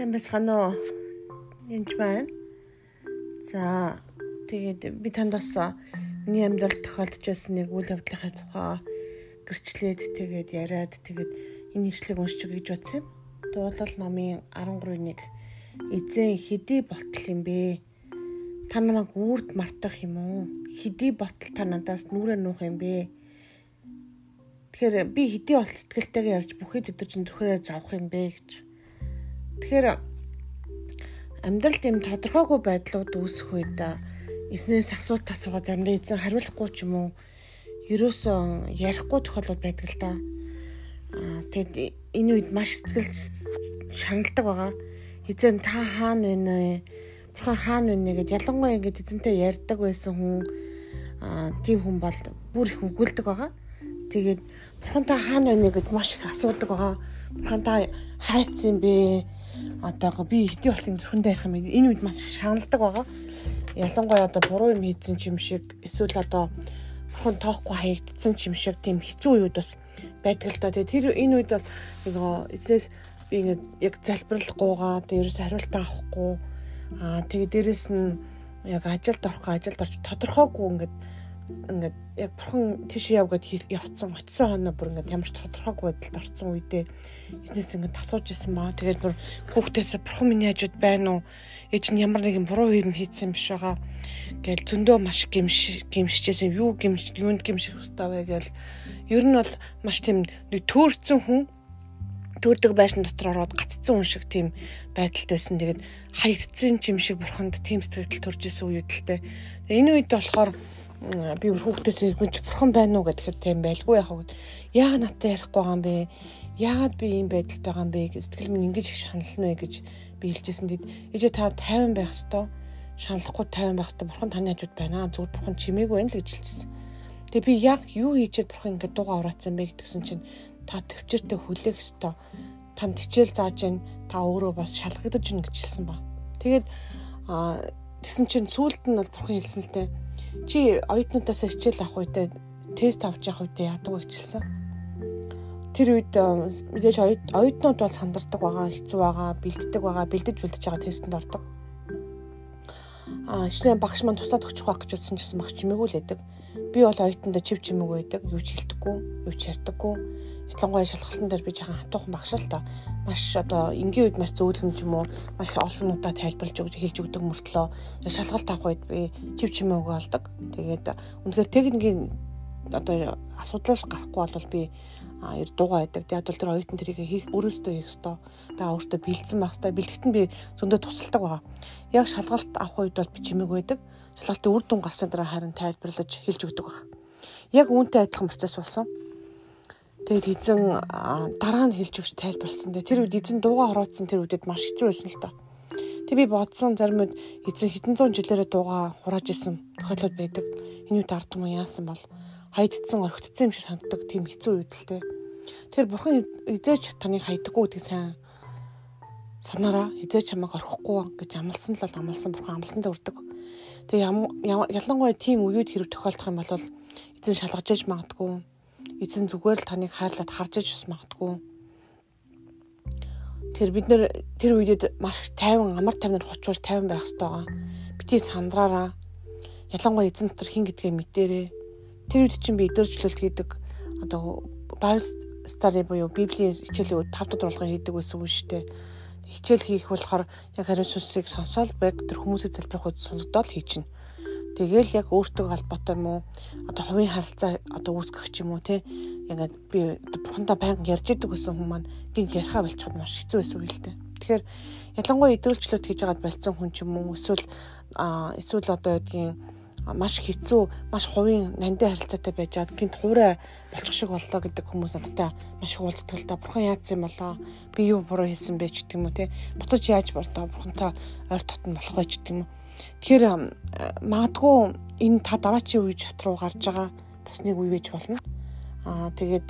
Сайн байцгаана уу? Энд байна. За тэгээд би танд бас миний амьдралд тохиолдож байсан нэг үйл явдлынхаа тухай гэрчлээд тэгээд яриад тэгээд энэ ишлэг уншиж гэж бодсон юм. Дуулал номын 13-ыг эзэн хэдий болтол юм бэ? Та намайг үрд мартах юм уу? Хэдий болтол та надаас нүрэ нуух юм бэ? Тэгэхээр би хэдий болт сэтгэлтэйгээр ярьж бүхий өдөр чинь зүрхээрээ завах юм бэ гэж Тэгэхээр амьдралд юм тодорхойгүй байдлууд үүсэх үед эзнээс асуулт асуугаа заримдаа эзэн хариулахгүй ч юм уу ерөөсөө ярихгүй тохиолдол байдаг л да. Тэгэд энэ үед маш сэтгэл шаналдаг байгаа. Эзэн та хаана байна вэ? Бурхан хаана байна гэд ялангуяа ингэж эзэнтэй ярьдаг байсан хүн аа тийм хүн бол бүр их өгүүлдэг байгаа. Тэгээд бурхан та хаана байна гэд маш их асуудаг байгаа. Бурхан та хайцсан бэ? Одоо би хэдий болтын зүрхэндээ ярих юм энэ үед маш шаналдаг байгаа. Ялангуяа одоо буруу юм хийсэн ч юм шиг эсвэл одоо бурхан тоохгүй хаягдсан ч юм шиг тийм хэцүү үед бас байдаг л та. Тэгээ тэр энэ үед бол нэг эцэс би ингээд яг залбиралгүйгаа тэгээ ерөөс хариулт авахгүй аа тэгээ дээрэс нь яг ажилд орохгүй ажилд орч тодорхойгүй ингээд ингээд яг бурхан тийш яв гэд явцсан очисон хоноо бүр ингээд ямар ч тодорхойгүй байдалд орсон үедээ эзнес ингээд тасууж исэн маа тэгээд бүр хүүхдээс бурхан миний хажууд байна уу? Ээж нь ямар нэгэн буруу юм хийсэн биш байгаа. Гээл зөндөө маш гимш гимшижсэн. Юу гимш юунд гимших хөстэй вэ гээл ер нь бол маш тийм төөрцөн хүн төрдөг байшин дотор ороод гаццсан хүн шиг тийм байдалтай байсан. Тэгээд хаягдсан юм шиг бурханд тийм сэтгэл төрж исэн үед л те. Энэ үед болохоор би хүүхдээс иргэнч бурхан байна уу гэхээр тийм байлгүй яах вэ? Яагаад надтай ярихгүй байгаа юм бэ? Яагаад би ийм байдалд байгаа юм бэ? Сэтгэл минь ингэж их шанална вэ гэж би хэлжсэн. Тэгэд ээжээ та 50 байх хэвээр шаналхгүй 50 байх хэвээр бурхан таны хажууд байна. Зүгээр бурхан чимээгүй байна л гэж хэлжсэн. Тэгээ би яг юу хийчихэд бурхан ингэ дууга ураацсан бэ гэдгсэн чинь та төвчөртэй хүлээх хэвээр танд хичээл зааж гэн та өөрөө бас шалгагдаж гин гэж хэлсэн ба. Тэгээд а тэгсэн чинь сүүлд нь бол бурхан хэлсэн л дээ Чи оюутнуудаас хичээл авах үедээ тест авч явах үедээ яадаг вэ гэжэлсэн. Тэр үед мэдээж оюутнууд бол сандардаг байгаа, хэцүү байгаа, бэлддэг байгаа, бэлдэж бэлдэж байгаа тестэнд ордог. Аа, шинэ багш маань тусаад өгчих байх гэж утсан гэсэн багш чимээгүй л байдаг. Би бол оюутнуудаа чив чимээгүй байдаг, юу ч хэлдэггүй, юу ч ярьдаггүй ялангуяа шалгалтын дээр би жоохон хатуухан багш л та маш одоо энгийн үед маш зөөлөн ч юм уу маш их олон удаа тайлбарлаж өгж хэлж өгдөг мөртлөө шалгалт авах үед би чив чимээгүй болдог. Тэгээд үнэхээр техникийн одоо асуудал гарахгүй бол би ер дуугаа байдаг. Тэгээд бол тэр оюутан тэрийг хийх өөрөөсөө хийх ёстой. Бага өөртөө бэлдсэн байх ёстой. Бэлтгэт нь би зөндөө тусалдаг байгаа. Яг шалгалт авах үед бол би чимээг байдаг. Шалгалтын үр дүн гарсны дараа харин тайлбарлаж хэлж өгдөг баг. Яг үүнтэй адилхан процесс болсон. Тэгээд эзэн дараа нь хэлж өгч тайлбарлсан. Тэр үед эзэн дууга хороодсон тэр үедэд маш хэцүү байсан л та. Тэг би бодсон зарим үед эзэн хэдэн зуун жилээрээ дууга хурааж исэн тохиолдол байдаг. Энэ үед ард түмэн яасан бол хайдцсан орхигдсан юм шиг санагддаг тийм хэцүү үед л те. Тэр бурхан эзээч таныг хайдаггүй гэдгийг сайн санаараа эзээч чамайг орхихгүй гэж амласан л бол амласан бурхан амлсандаа үрдэг. Тэгээ ялангуяа тийм үеуд хэрэг тохиолдох юм бол эзэн шалгаж ээж магадгүй эзэн зүгээр л таныг хайрлаад харж иж ус магтгүй. Тэр бид нэр тэр үедээ маш тайван амар тайвнаар хучуул тайван байх хэрэгтэй байгаа. Бити сандраараа ялангуяа эзэн дотор хин гэдгээ мэдээрээ. Тэр үед чинь би өдөржлөлт хийдэг одоо Bible study буюу Библийн хичээлүүд 5 дахь уралгын хийдэг байсан юм шүү дээ. Хичээл хийх болохоор яг хариу сүнсийг сонсоол баг тэр хүмүүсийг залбирах үед сонсдоод хийчихнэ Тэгээл яг өөртөө холбоотой юм уу? Одоо хувийн харилцаа одоо үүсгэх ч юм уу те. Ингээд би бурхандаа байнга ярьж идэг гэсэн хүмүүс маань гинт ярихаа болчиход маш хэцүү байсан үйл дээ. Тэгэхээр ялангуяа идэвхжлэлт хийж байгаад болцсон хүн ч юм уу эсвэл эсвэл одоо гэдгийг маш хэцүү, маш хувийн нандин харилцаатай байж чад гинт хуурай болчих шиг боллоо гэдэг хүмүүс надтай маш их уулздаг л да. Бурхан яадсан юм болоо? Би юу буруу хийсэн бэ ч гэдэг юм уу те. Буцаж яаж болтоо бурхантай ойр татн болох ч гэдэг юм уу Тэгэхээр магадгүй энэ та дараачийн үе чат руу гарч байгаа бас нэг үе байж болно. Аа тэгээд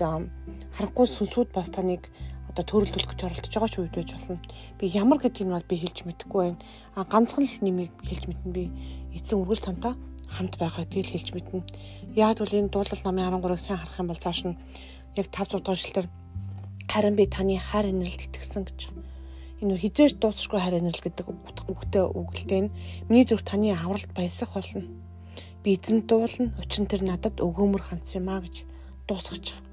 харахгүй сүнсүүд бас таныг одоо төрөлдүүлэх гэж оролдож байгаа ч үед байж болно. Би ямар гэдгийг нь бол би хэлж мэдэхгүй байна. А ганцхан л нэмийг хэлж мэднэ би эцэн үргэл цантаа хамт байгаа гэдгийг хэлж мэднэ. Яг бол энэ дуулал номын 13-ыг сайн харах юм бол цааш нь яг 5 6 дугаар шилтер харин би таны хайр инрэлд итгэсэн гэж. Энэ хизээж дуусахгүй хайр инрэл гэдэг үгтэй үгэлтэй нь миний зүрх таны авралт баясах болно. Би эзэн дуулна. Учир нь тэр надад өгөөмөр хандсан юм а гэж байгаа.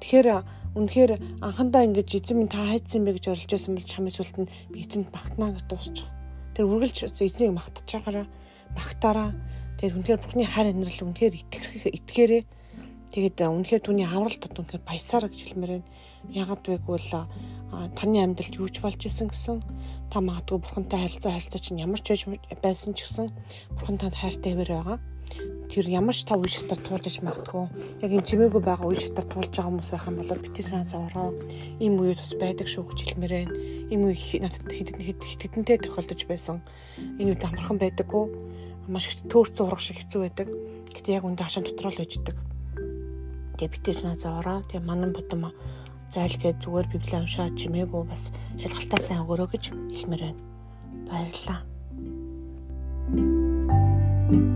Тэгэхээр үнэхээр анхандаа ингэж эзэн минь та хайцсан бэ гэж орилж байсан бол чамын сүлт нь би эзэнд магтнаа гэж дуусч байгаа. Тэр үргэлж эзнийг магтаж байгаараа магтаараа тэр үнэхээр Бурхны хайр инрэл үнэхээр итгэх итгээрээ тэгээд үнэхээр түүний авралт үнэхээр баясаар гэж хэлмээр байна. Ягаад вэ гэвэл таны амьдралд юу ч болж исэн гэсэн та магадгүй бурхантай харилцаа харилцаа чинь ямар ч байсан ч гэсэн бурхан танд хайртай хэвээр байгаа. Тэр ямар ч та үе шатаар туулж магадгүй. Яг энэ чимээгүй байгаа үе шатаар туулж байгаа хүмүүс байх юм бол битгий санаа зовроо. Ийм үе тус байдаг шүү гэж хэлмээрэн. Ийм үе надад хэдэн хэдэнтэй тохиолдож байсан. Энэ үед амархан байдаггүй. Маш их төөрцөн урах шиг хэцүү байдаг. Гэтэ яг үндэ хашаан дотор л байждаг. Тэгээ битээс наазаа ороо. Тэгээ манан бутам зайлгээд зүгээр библи уншаа чимээгүй бас шалгалтаа сайн өгөрөө гэж хэлмээр байна. Баярлалаа. thank you